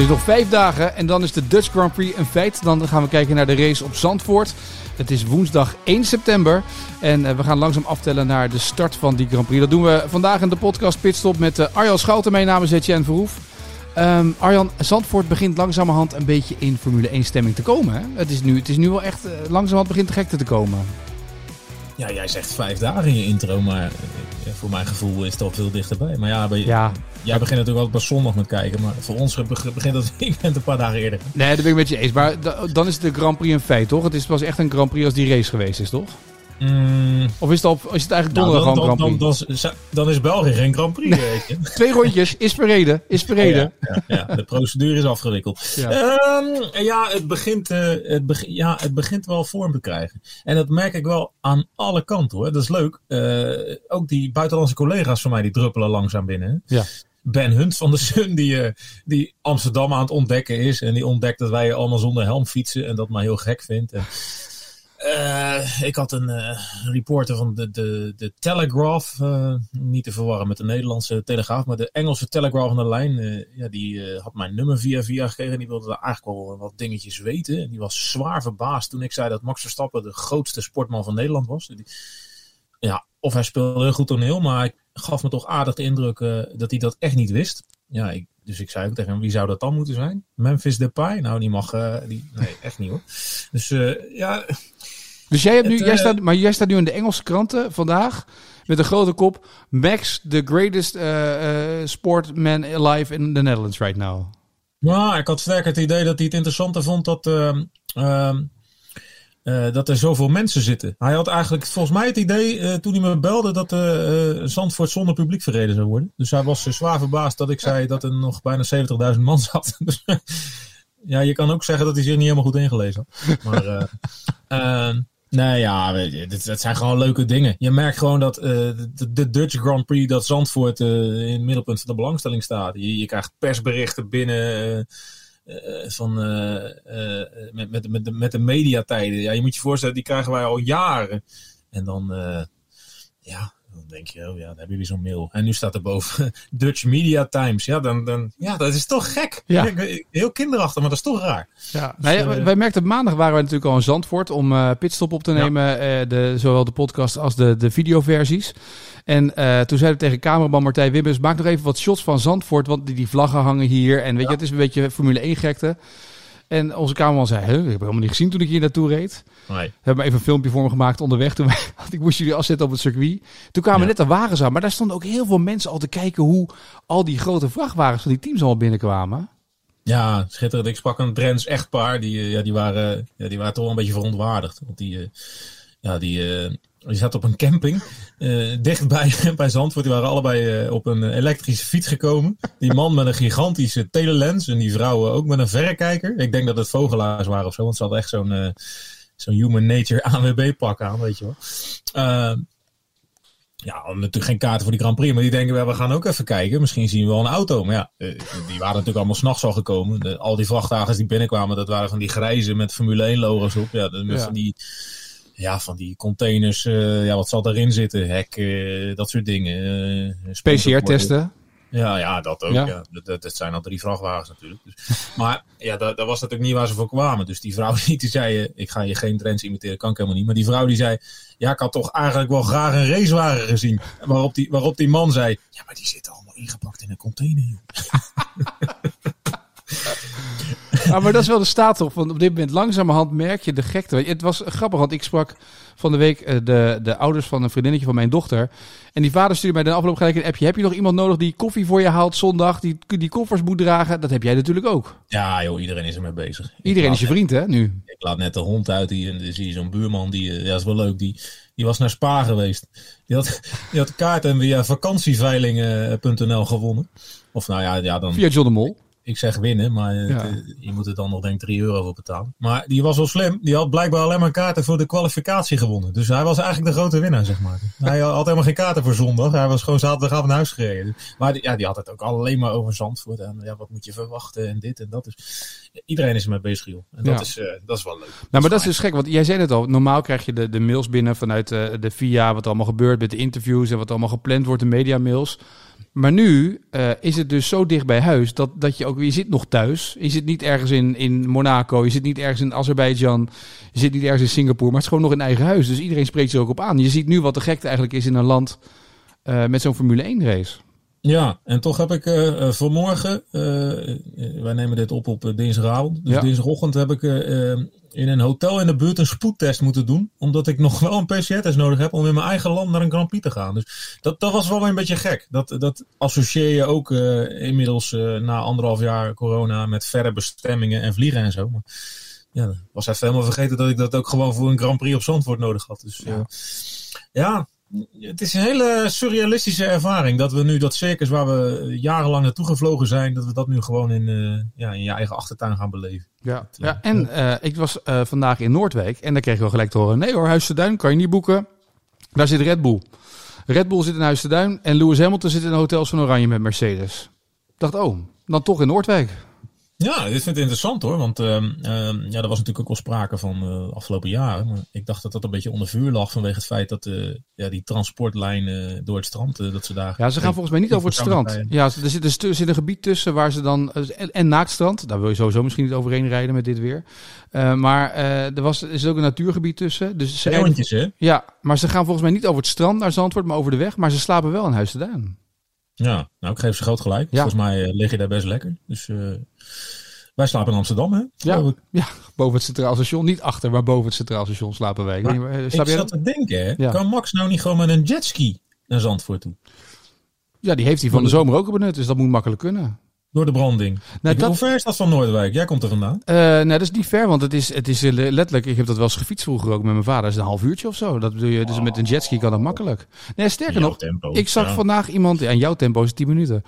Dus nog vijf dagen en dan is de Dutch Grand Prix een feit. Dan gaan we kijken naar de race op Zandvoort. Het is woensdag 1 september en eh, we gaan langzaam aftellen naar de start van die Grand Prix. Dat doen we vandaag in de podcast Pitstop met uh, Arjan Schouten. Mijn naam is Etienne Verhoef. Um, Arjan, Zandvoort begint langzamerhand een beetje in Formule 1 stemming te komen. Het, is nu, het is nu wel echt, uh, langzamerhand begint de gekte te komen. Ja, jij zegt vijf dagen in je intro, maar voor mijn gevoel is het al veel dichterbij. Maar ja, bij, ja. jij begint natuurlijk altijd pas zondag met kijken, maar voor ons begint het weekend een paar dagen eerder. Nee, dat ben ik met je eens. Maar dan is de Grand Prix een feit, toch? Het is pas echt een Grand Prix als die race geweest is, toch? Mm. Of is het, op, is het eigenlijk donderdag nou, dan? Dan, dan, dan, is België geen Grand Prix. Twee rondjes, is verreden. Is verreden. Ja, ja, ja, de procedure is afgewikkeld. Ja, um, ja, het, begint, uh, het, ja het begint wel vorm te krijgen. En dat merk ik wel aan alle kanten hoor. Dat is leuk. Uh, ook die buitenlandse collega's van mij die druppelen langzaam binnen. Ja. Ben Hunt van de Sun, die, uh, die Amsterdam aan het ontdekken is. En die ontdekt dat wij allemaal zonder helm fietsen. En dat maar heel gek vindt. En, uh, ik had een uh, reporter van de, de, de Telegraph, uh, niet te verwarren met de Nederlandse Telegraaf, maar de Engelse Telegraph aan de lijn. ja, die had mijn nummer via via gekregen en die wilde eigenlijk wel wat dingetjes weten. En die was zwaar verbaasd toen ik zei dat Max Verstappen de grootste sportman van Nederland was. Ja, of hij speelde heel goed toneel, maar hij gaf me toch aardig de indruk dat hij dat echt niet wist. Ja, ik, dus ik zei ook tegen hem, wie zou dat dan moeten zijn? Memphis Depay? Nou, die mag, die, nee, echt niet hoor. Dus ja... Dus jij hebt nu, het, jij staat, maar jij staat nu in de Engelse kranten vandaag met een grote kop. Max, the greatest sportman alive in the Netherlands right now. Nou, ik had sterk het idee dat hij het interessanter vond dat, uh, dat er zoveel mensen zitten. Hij had eigenlijk volgens mij het idee toen hij me belde dat Zandvoort zonder publiek verreden zou worden. Dus hij was zwaar verbaasd dat ik zei dat er nog bijna 70.000 man zat. Dus, ja, je kan ook zeggen dat hij zich niet helemaal goed ingelezen had. Maar... Nee, ja, dat zijn gewoon leuke dingen. Je merkt gewoon dat uh, de, de, Dutch Grand Prix, dat Zandvoort uh, in het middelpunt van de belangstelling staat. Je, je krijgt persberichten binnen uh, van, met, met, met, de, met de mediatijden. Ja, je moet je voorstellen, die krijgen wij al jaren. En dan, ja, denk je, oh ja, dan heb je weer zo'n mail. En nu staat er boven Dutch Media Times. Ja, dan, dan, ja dat is toch gek. Ja. Heel kinderachtig, maar dat is toch raar. Ja. Dus, nou ja, wij merkten maandag waren we natuurlijk al in Zandvoort om uh, pitstop op te nemen. Ja. Uh, de, zowel de podcast als de, de videoversies. En uh, toen zeiden we tegen cameraman Martijn Wibbers, maak nog even wat shots van Zandvoort, want die, die vlaggen hangen hier. En weet je, het is een beetje Formule 1 gekte. En onze cameraman zei, huh, ik heb helemaal niet gezien toen ik hier naartoe reed. Nee. We hebben even een filmpje voor me gemaakt onderweg. Toen ik moest jullie afzetten op het circuit. Toen kwamen ja. net de wagens aan. Maar daar stonden ook heel veel mensen al te kijken hoe al die grote vrachtwagens van die teams allemaal binnenkwamen. Ja, schitterend. Ik sprak een Drents echtpaar. Die, ja, die, waren, ja, die waren toch wel een beetje verontwaardigd. Want die, ja, die, die zat op een camping uh, dicht bij, bij Zandvoort. Die waren allebei uh, op een elektrische fiets gekomen. Die man met een gigantische telelens en die vrouw ook met een verrekijker. Ik denk dat het vogelaars waren of zo, want ze hadden echt zo'n uh, zo'n human nature ANWB pak aan, weet je wel. ja, natuurlijk geen kaarten voor die Grand Prix, maar die denken, we gaan ook even kijken. Misschien zien we wel een auto. Maar ja, die waren natuurlijk allemaal s'nachts al gekomen. De, al die vrachtwagens die binnenkwamen, dat waren van die grijze met Formule 1 logo's op. Ja, de, Ja. van die ja, van die containers, uh, ja, wat zal daarin zitten? Hek, uh, dat soort dingen. Uh, PCR-testen. Ja, ja, dat ook. Ja. Ja. Dat, dat zijn al drie vrachtwagens natuurlijk. Dus, maar ja, dat, dat was natuurlijk niet waar ze voor kwamen. Dus die vrouw die, die zei, ik ga je geen trends imiteren, kan ik helemaal niet. Maar die vrouw die zei, ja, ik had toch eigenlijk wel graag een racewagen gezien. Waarop die, waarop die man zei, ja, maar die zitten allemaal ingepakt in een container, joh. Ja, maar dat is wel de staat toch. Want op dit moment langzamerhand merk je de gekte. Het was grappig, want ik sprak van de week uh, de, de ouders van een vriendinnetje van mijn dochter. En die vader stuurde mij de afloop gelijk een appje. Heb je nog iemand nodig die koffie voor je haalt zondag? Die, die koffers moet dragen? Dat heb jij natuurlijk ook. Ja joh, iedereen is ermee bezig. Iedereen is je vriend hè, nu? Ik laat net de hond uit. Die, en dan zie je zo'n buurman, die, ja dat is wel leuk. Die, die was naar Spa geweest. Die had, die had kaarten via vakantieveiling.nl gewonnen. Of nou ja, ja dan... Via John de Mol. Ik zeg winnen, maar je moet er dan nog denk ik 3 euro voor betalen. Maar die was wel slim. Die had blijkbaar alleen maar kaarten voor de kwalificatie gewonnen. Dus hij was eigenlijk de grote winnaar, zeg maar. Hij had helemaal geen kaarten voor zondag. Hij was gewoon zaterdagavond naar huis gereden. Maar die, ja, die had het ook alleen maar over Zandvoort. En ja, wat moet je verwachten en dit en dat. Dus iedereen is ermee bezig, joh. En dat, is, uh, dat is wel leuk. Nou, maar dat is dus gek. Want jij zei het al. Normaal krijg je de, de mails binnen vanuit uh, de VIA. Wat allemaal gebeurt met de interviews. En wat allemaal gepland wordt, de media mails. Maar nu uh, is het dus zo dicht bij huis dat, dat je ook, je zit nog thuis. Je zit niet ergens in, in Monaco, je zit niet ergens in Azerbeidzjan, je zit niet ergens in Singapore, maar het is gewoon nog in eigen huis. Dus iedereen spreekt er ook op aan. Je ziet nu wat de gekte eigenlijk is in een land uh, met zo'n Formule 1 race. Ja, en toch heb ik uh, vanmorgen, wij nemen dit op op dinsdagavond, dus ja. dinsdagochtend heb ik in een hotel in de buurt een spoedtest moeten doen. Omdat ik nog wel een PCR-test nodig heb om in mijn eigen land naar een Grand Prix te gaan. Dus dat, dat was wel een beetje gek. Dat, dat associeer je ook inmiddels na anderhalf jaar corona met verre bestemmingen en vliegen en zo. Maar ja, was even helemaal vergeten dat ik dat ook gewoon voor een Grand Prix op Zandvoort nodig had. Dus ja, ja het is een hele surrealistische ervaring dat we nu dat circus waar we jarenlang naartoe gevlogen zijn, dat we dat nu gewoon in, uh, ja, in je eigen achtertuin gaan beleven. Ja, ja en uh, ik was vandaag in Noordwijk en daar kreeg ik wel gelijk te horen, nee hoor, Huis de Duin kan je niet boeken. Daar zit Red Bull. Red Bull zit in Huis de Duin en Lewis Hamilton zit in de hotels van Oranje met Mercedes. Ik dacht, oh, dan toch in Noordwijk. Ja, dit vind ik interessant hoor. Want uh, uh, ja, er was natuurlijk ook al sprake van uh, de afgelopen jaren. Maar ik dacht dat dat een beetje onder vuur lag vanwege het feit dat uh, ja, die transportlijnen door het strand, dat ze daar... Ja, ze gaan volgens mij niet over het strand. Ja, er zit, er zit een gebied tussen waar ze dan... En, en naaktstrand, daar wil je sowieso misschien niet overheen rijden met dit weer. maar er, was, er is ook een natuurgebied tussen. Dus ze rijden, hè? Ja, maar ze gaan volgens mij niet over het strand naar Zandvoort, maar over de weg. Maar ze slapen wel in Huis de Duin. Ja, nou ik geef ze groot gelijk. Ja. Volgens mij uh, lig je daar best lekker. Dus uh, wij slapen in Amsterdam, hè? Ja, ja, boven het Centraal Station. Niet achter, maar boven het Centraal Station slapen wij. Maar, maar, ik zat te denken, hè? Ja. Kan Max nou niet gewoon met een jetski naar Zandvoort toe? Ja, die heeft hij van de zomer ook benut, dus dat moet makkelijk kunnen. Door de branding. Nou, dat... Hoe ver is dat van Noordwijk? Jij komt er vandaan. Uh, nee, dat is niet ver, want het is, het is letterlijk... Ik heb dat wel eens gefietst vroeger ook met mijn vader. Dat is een half uurtje of zo. Dat bedoel je, dus oh. met een jetski kan dat makkelijk. Nee, sterker nog, tempo, ik zag ja. vandaag iemand... Ja, jouw tempo is 10 minuten.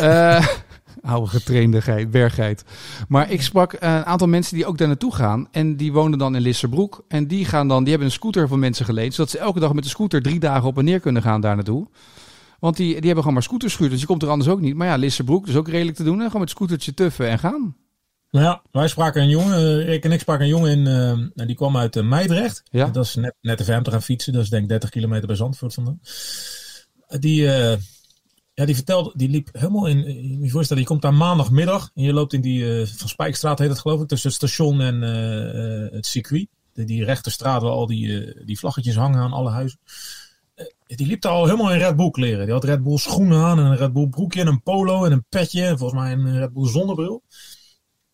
uh, oude getrainde bergheid. Maar ik sprak een aantal mensen die ook daar naartoe gaan. En die wonen dan in Lisserbroek. En die gaan dan, die hebben een scooter van mensen geleend. Zodat ze elke dag met de scooter drie dagen op en neer kunnen gaan daar naartoe. Want die, die hebben gewoon maar scooterschuur. Dus je komt er anders ook niet. Maar ja, Lisserbroek is ook redelijk te doen. Hè? Gewoon met scootertje tuffen en gaan. Nou ja, wij spraken een jongen, ik en ik spraken een jongen in, uh, die kwam uit uh, Meidrecht. Ja. Dat is net, net om te gaan fietsen. Dat is denk ik 30 kilometer bij Zandvoort vandaan. Die, uh, ja, die vertelde, die liep helemaal in. Je voorstellen, je komt daar maandagmiddag en je loopt in die uh, van Spijkstraat heet het geloof ik, tussen het station en het circuit. De, die rechterstraat waar al die, die vlaggetjes hangen aan alle huizen. Die liep daar al helemaal in Red Bull kleren. Die had Red Bull schoenen aan en een Red Bull broekje en een polo en een petje en volgens mij een Red Bull zonnebril.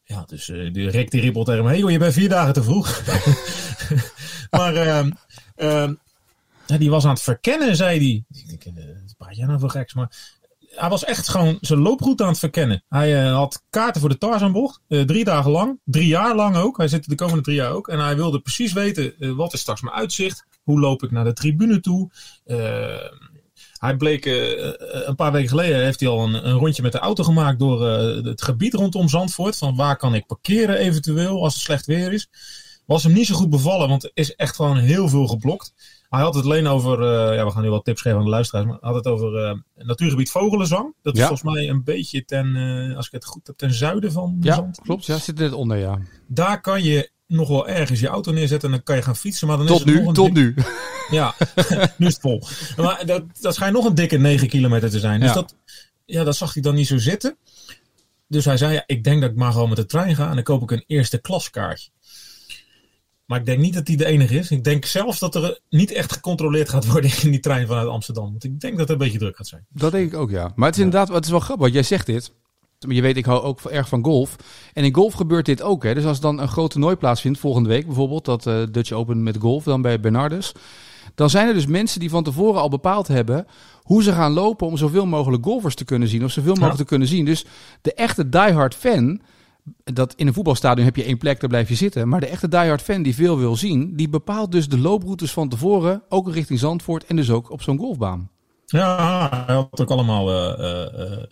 Ja, dus die Rick die riep al tegen me, hey, je bent vier dagen te vroeg. maar ehm, ehm, die was aan het verkennen, zei hij. Ik denk, praat jij nou voor geks? Maar hij was echt gewoon zijn looproute aan het verkennen. Hij uh, had kaarten voor de Tarzanbocht. Uh, drie dagen lang. Drie jaar lang ook. Hij zit de komende drie jaar ook. En hij wilde precies weten, uh, wat is straks mijn uitzicht? Hoe loop ik naar de tribune toe? hij bleek, een paar weken geleden heeft hij al een, een rondje met de auto gemaakt door het gebied rondom Zandvoort. Van waar kan ik parkeren eventueel als het slecht weer is. Was hem niet zo goed bevallen, want er is echt gewoon heel veel geblokt. Hij had het alleen over, uh, ja, we gaan nu wat tips geven aan de luisteraars, maar hij had het over uh, natuurgebied Vogelenzang. Dat is volgens mij een beetje ten, uh, als ik het goed heb, ten zuiden van Ja, Zand. klopt. Ja, zit er onder, ja. Daar kan je nog wel ergens je auto neerzetten en dan kan je gaan fietsen. Maar dan tot is het nu, nog een tot nu. Ja, nu is het vol. Maar dat, dat schijnt nog een dikke 9 kilometer te zijn. Dus ja. dat, ja, dat zag hij dan niet zo zitten. Dus hij zei, ja, ik denk dat ik maar gewoon met de trein ga en dan koop ik een eerste klaskaartje. Maar ik denk niet dat die de enige is. Ik denk zelfs dat er niet echt gecontroleerd gaat worden in die trein vanuit Amsterdam. Want ik denk dat het een beetje druk gaat zijn. Dat denk ik ook, ja. Maar het is inderdaad, het is wel grappig. Jij zegt dit. Je weet, ik hou ook erg van golf. En in golf gebeurt dit ook. Hè. Dus als dan een groot toernooi plaatsvindt, volgende week bijvoorbeeld, dat uh, Dutch Open met golf, dan bij Bernardus. Dan zijn er dus mensen die van tevoren al bepaald hebben hoe ze gaan lopen om zoveel mogelijk golfers te kunnen zien. Of zoveel mogelijk ja. te kunnen zien. Dus de echte diehard fan, dat in een voetbalstadion heb je één plek, daar blijf je zitten. Maar de echte diehard fan die veel wil zien, die bepaalt dus de looproutes van tevoren, ook richting Zandvoort en dus ook op zo'n golfbaan. Ja, hij had ook allemaal uh, uh,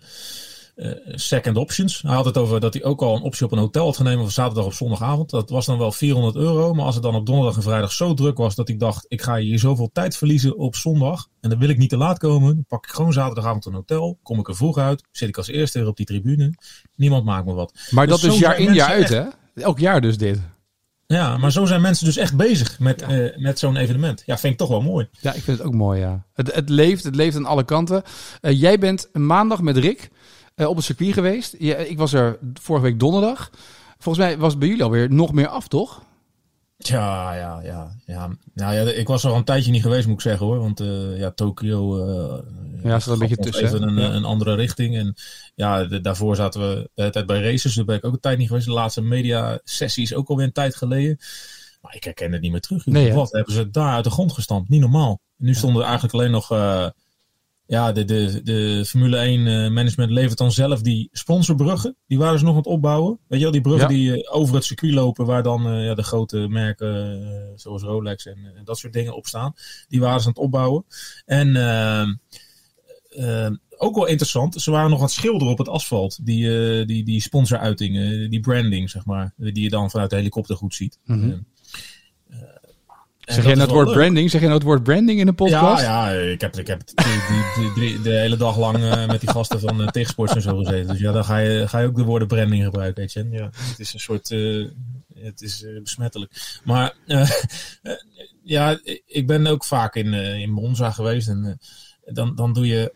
second options. Hij had het over dat hij ook al een optie op een hotel had genomen voor zaterdag of zondagavond. Dat was dan wel 400 euro. Maar als het dan op donderdag en vrijdag zo druk was dat ik dacht, ik ga hier zoveel tijd verliezen op zondag. En dan wil ik niet te laat komen. Dan pak ik gewoon zaterdagavond een hotel. Kom ik er vroeg uit. Zit ik als eerste weer op die tribune. Niemand maakt me wat. Maar dus dat is jaar in jaar uit hè? Elk jaar dus dit. Ja, maar zo zijn mensen dus echt bezig met, ja. met zo'n evenement. Ja, vind ik toch wel mooi. Ja, ik vind het ook mooi, ja. Het, het leeft, het leeft aan alle kanten. Uh, jij bent maandag met Rick op het circuit geweest. Ja, ik was er vorige week donderdag. Volgens mij was het bij jullie alweer nog meer af, toch? Ja, ja, ja, ja. Nou ja, ik was er al een tijdje niet geweest, moet ik zeggen hoor. Want uh, ja, Tokio. Uh, ja, zat een beetje tussen. Even een, ja. een, andere richting. En ja, de, daarvoor zaten we de tijd bij races. Daar ben ik ook een tijd niet geweest. De laatste media sessie is ook alweer een tijd geleden. Maar ik herken het niet meer terug. Nee, Wat hebben ze daar uit de grond gestampt? Niet normaal. Nu stonden er eigenlijk alleen nog. Uh, ja, de, de, de Formule 1 uh, management levert dan zelf die sponsorbruggen. Die waren ze nog aan het opbouwen. Weet je wel, die bruggen ja. die uh, over het circuit lopen, waar dan uh, ja, de grote merken zoals Rolex en, en, dat soort dingen op staan. Die waren ze aan het opbouwen. En ook wel interessant, ze waren nog aan het schilderen op het asfalt. Die, die, die sponsoruitingen, die branding, zeg maar. Die je dan vanuit de helikopter goed ziet. Mm -hmm. Zeg jij nou het woord branding? Zeg je nou het woord branding in de podcast? Ja, ja ik heb, ik heb die, die, de hele dag lang uh, met die gasten van uh, Tegensports en zo gezeten. Dus ja, dan ga je, ga je ook de woorden branding gebruiken, weet je. Ja, het is een soort... Uh, het is besmettelijk. Maar ja, ik ben ook vaak in, in Monza geweest. En dan, dan doe je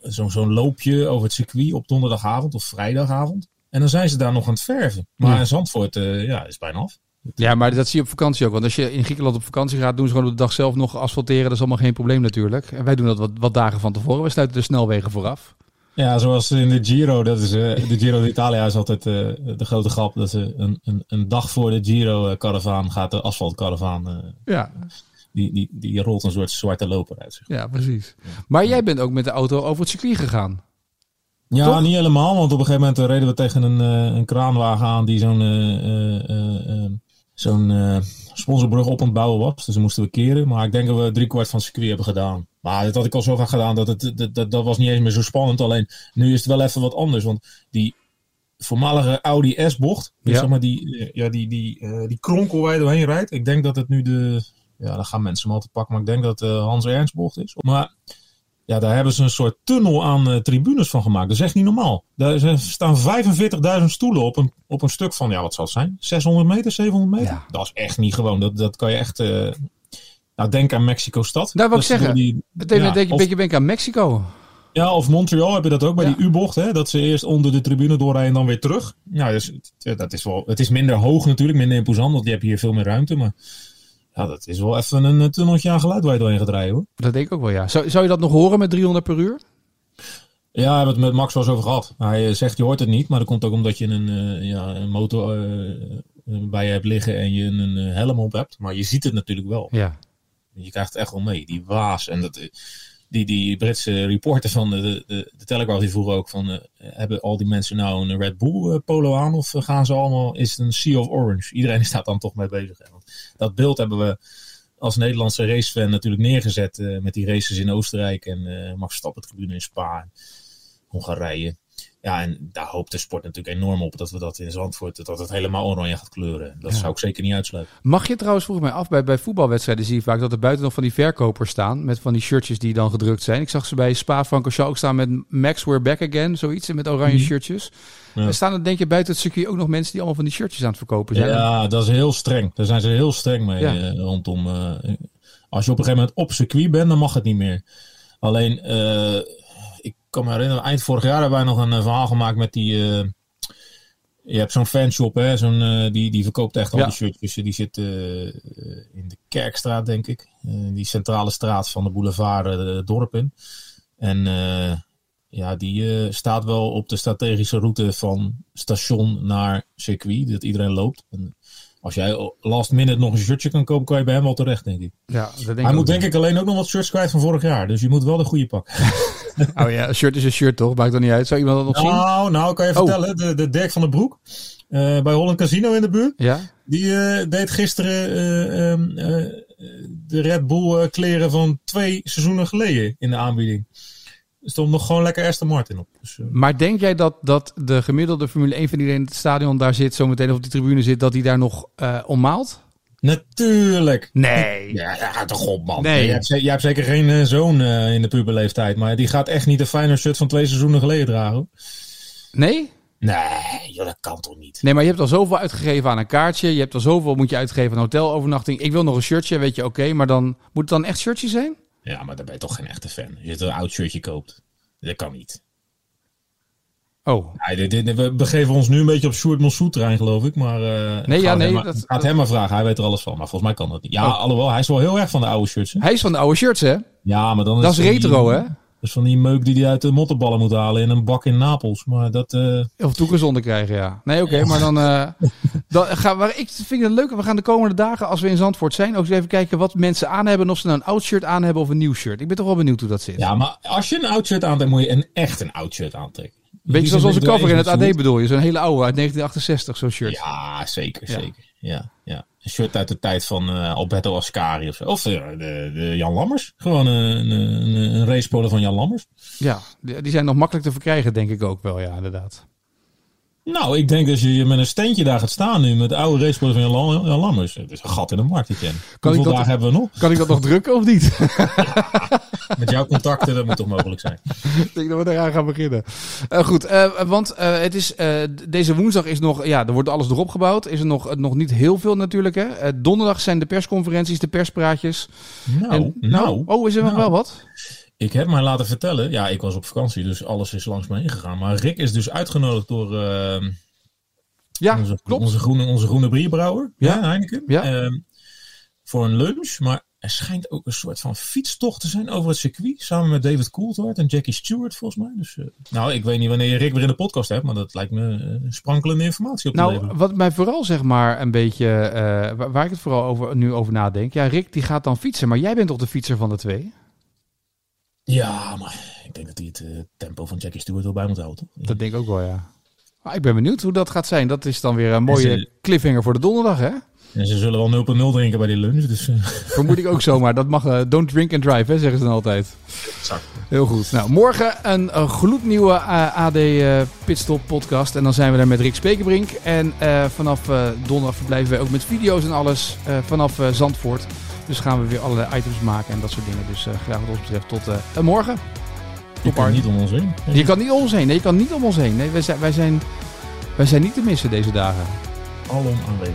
zo'n zo'n loopje over het circuit op donderdagavond of vrijdagavond. En dan zijn ze daar nog aan het verven. Maar ja. in Zandvoort ja, is bijna af. Ja, maar dat zie je op vakantie ook. Want als je in Griekenland op vakantie gaat, doen ze gewoon op de dag zelf nog asfalteren. Dat is allemaal geen probleem natuurlijk. En wij doen dat wat, wat dagen van tevoren. We sluiten de snelwegen vooraf. Ja, zoals in de Giro. Dat is, uh, de Giro d'Italia is altijd uh, de grote grap. Dat ze een, een, een dag voor de Giro-caravaan gaat de asfaltcaravaan. Uh, ja. Die, die, die rolt een soort zwarte loper uit. Zeg. Ja, precies. Maar jij bent ook met de auto over het circuit gegaan. Ja, Toch? niet helemaal. Want op een gegeven moment reden we tegen een, een kraanwagen aan die zo'n zo'n uh, sponsorbrug op aan het bouwen was. Dus dan moesten we keren. Maar ik denk dat we drie kwart van het circuit hebben gedaan. Maar dat had ik al zo vaak gedaan dat het, dat, dat, dat was niet eens meer zo spannend. Alleen nu is het wel even wat anders. Want die voormalige Audi S-bocht, dus ja. zeg maar die, ja, die, die, uh, die kronkel waar je doorheen rijdt. Ik denk dat het nu de, ja, dan gaan mensen hem altijd pakken. Maar ik denk dat het Hans Ernst bocht is. Maar ja, daar hebben ze een soort tunnel aan uh, tribunes van gemaakt. Dat is echt niet normaal. Daar staan 45.000 stoelen op een, op een stuk van, ja, wat zal het zijn? 600 meter, 700 meter? Ja. Dat is echt niet gewoon. Dat, dat kan je echt. Uh, nou, denk aan Mexico-stad. Daar wil ik zeggen. Die, ja, denk je een beetje aan Mexico. Ja, of Montreal heb je dat ook bij ja. die U-bocht. hè Dat ze eerst onder de tribune doorrijden en dan weer terug. Ja, dus, dat is wel, het is minder hoog natuurlijk, minder imposant, want je hebt hier veel meer ruimte. Maar ja, dat is wel even een tunneltje aan geluid waar je doorheen gaat rijden hoor. Dat denk ik ook wel, ja. Zou, zou je dat nog horen met 300 per uur? Ja, we hebben het met Max wel eens over gehad. Hij zegt je hoort het niet, maar dat komt ook omdat je een, uh, ja, een motor uh, bij je hebt liggen en je een helm op hebt. Maar je ziet het natuurlijk wel. Ja. Je krijgt het echt wel mee. Die waas en dat, die, die Britse reporter van de, de, de Telegraph die vroeg ook van... hebben al die mensen nou een Red Bull polo aan of gaan ze allemaal... is het een Sea of Orange? Iedereen staat dan toch mee bezig. Want dat beeld hebben we als Nederlandse racefan natuurlijk neergezet met die races in Oostenrijk en Max Verstappen tribune in Spa, Hongarije. Ja, en daar hoopt de sport natuurlijk enorm op dat we dat in Zandvoort, dat het helemaal oranje gaat kleuren. Dat ja. zou ik zeker niet uitsluiten. Mag je trouwens, vroeg mij af, bij, bij voetbalwedstrijden zie je vaak dat er buiten nog van die verkopers staan, met van die shirtjes die dan gedrukt zijn. Ik zag ze bij Spa-Francorchamps ook staan met Max We're Back Again, zoiets, met oranje mm -hmm. shirtjes. Ja. Er staan er denk je buiten het circuit ook nog mensen die allemaal van die shirtjes aan het verkopen zijn? Ja, dat is heel streng. Daar zijn ze heel streng mee ja. uh, rondom. Uh, als je op een gegeven moment op circuit bent, dan mag het niet meer. Alleen, uh, ik kan me herinneren, eind vorig jaar hebben wij nog een verhaal gemaakt met die... je hebt zo'n fanshop, hè? Zo'n, die, die verkoopt echt al ja. die shirtjes. Die zit in de Kerkstraat, denk ik. die centrale straat van de boulevard het dorp in. En ja, die uh, staat wel op de strategische route van station naar circuit, dat iedereen loopt. En als jij last minute nog een shirtje kan kopen, kan je bij hem wel terecht, denk ik. Ja, dat denk Hij moet denk ik alleen ook nog wat shirts kwijt van vorig jaar, dus je moet wel de goede pakken. oh ja, een shirt is een shirt toch? Maakt dat niet uit? Zou iemand dat nog nou, zien? Nou, nou kan je oh. vertellen, de, de Dirk van den Broek, uh, bij Holland Casino in de buurt, ja? die uh, deed gisteren um, de Red Bull kleren van twee seizoenen geleden in de aanbieding. Stond nog gewoon lekker Aston Martin op. Dus, uh... Maar denk jij dat, dat de gemiddelde Formule 1 van die in het stadion daar zit, zometeen op die tribune zit, dat hij daar nog uh, ommaalt? Natuurlijk. Nee. Ja, ja toch op, man. Nee. Je, hebt, zeker geen uh, zoon uh, in de puberleeftijd, maar die gaat echt niet de fijne shirt van twee seizoenen geleden dragen. Nee? Nee, joh, dat kan toch niet. Nee, maar je hebt al zoveel uitgegeven aan een kaartje. Je hebt al zoveel moet je uitgeven aan hotelovernachting. Ik wil nog een shirtje, weet je, oké. Okay, maar dan moet het dan echt shirtje zijn? Ja, maar dan ben je toch geen echte fan. Je een oud shirtje koopt. Dat kan niet. Oh. Ja, dit, dit, we begeven ons nu een beetje op Sjoerd Mossoet terrein, geloof ik. Maar uh, nee, ja, nee, hem, dat, gaat hem maar vragen. Hij weet er alles van. Maar volgens mij kan dat niet. Ja, oh. alhoewel, hij is wel heel erg van de oude shirts. Hè? Hij is van de oude shirts, hè? Ja, maar dan is dat is retro, die, hè? Dus van die meuk die hij uit de mottenballen moet halen in een bak in Napels. Maar dat... Uh... Of toegezonde krijgen, ja. Nee, oké, okay, maar dan... Uh, dan gaan we, ik vind het leuk. We gaan de komende dagen, als we in Zandvoort zijn, ook eens even kijken wat mensen aan hebben. Of ze nou een oud shirt aan hebben of een nieuw shirt. Ik ben toch wel benieuwd hoe dat zit. Ja, maar als je een oud shirt aantrekt, moet je een echt een oud shirt aantrekken. Beetje zoals onze cover in het AD bedoel je. Zo'n hele oude uit 1968, zo'n shirt. Ja, zeker, ja. zeker. Ja, ja. Een shirt uit de tijd van uh, Alberto Ascari of zo. Of de, de, de Jan Lammers. Gewoon een, een, een van Jan Lammers. Ja, die, zijn nog makkelijk te verkrijgen, denk ik ook wel, ja, inderdaad. Nou, ik denk dat je met een steentje daar gaat staan nu met de oude racepolo van Jan, Lammers. Het is een gat in de markt, ik ken. Kan Hoeveel ik dat, dagen hebben we nog? Kan ik dat nog drukken of niet? Ja, met jouw contacten, dat moet toch mogelijk zijn. ik denk dat we eraan gaan beginnen. Uh, goed, uh, want uh, het is, deze woensdag is nog, ja, er wordt alles erop gebouwd. Is er nog, nog niet heel veel natuurlijk. Hè? donderdag zijn de persconferenties, de perspraatjes. Nou, en, nou, Oh, is er nog nou. wel wat? Ik heb mij laten vertellen, ja, ik was op vakantie, dus alles is langs me heen gegaan. Maar Rick is dus uitgenodigd door ja, onze, klopt. Onze groene, onze groene bierbrouwer, Ja. ja, Heineken. Ja. Ehm, voor een lunch, maar er schijnt ook een soort van fietstocht te zijn over het circuit. Samen met David Coulthard en Jackie Stewart volgens mij. Dus, eh, nou, ik weet niet wanneer je Rick weer in de podcast hebt, maar dat lijkt me eh, sprankelende informatie op te Nou, leveren. wat mij vooral zeg maar een beetje, eh, waar, ik het vooral over, nu over nadenk. Ja, Rick die gaat dan fietsen, maar jij bent toch de fietser van de twee? Ja, maar ik denk dat hij het tempo van Jackie Stewart wel bij moet houden. toch? Dat denk ik ook wel, ja. Maar ik ben benieuwd hoe dat gaat zijn. Dat is dan weer een mooie ze- cliffhanger voor de donderdag, hè? En ze zullen wel 0.0 drinken bij die lunch, dus... eh, Vermoed ik ook zomaar. Dat mag, eh, don't drink and drive, hè, zeggen ze dan altijd. Exact. Heel goed. Nou, morgen een, gloednieuwe eh, AD eh, Pitstop podcast. En dan zijn we daar met Rick Spekerbrink. En eh, vanaf eh, donderdag verblijven wij ook met video's en alles eh, vanaf eh, Zandvoort. Dus gaan we weer allerlei items maken en dat soort dingen. Dus eh, graag wat ons betreft tot eh, morgen. Je kan niet om ons heen. Je kan niet om ons heen. Nee, je kan niet om ons heen. Nee, wij zijn, wij zijn, wij zijn niet te missen deze dagen. Alom aanwezig.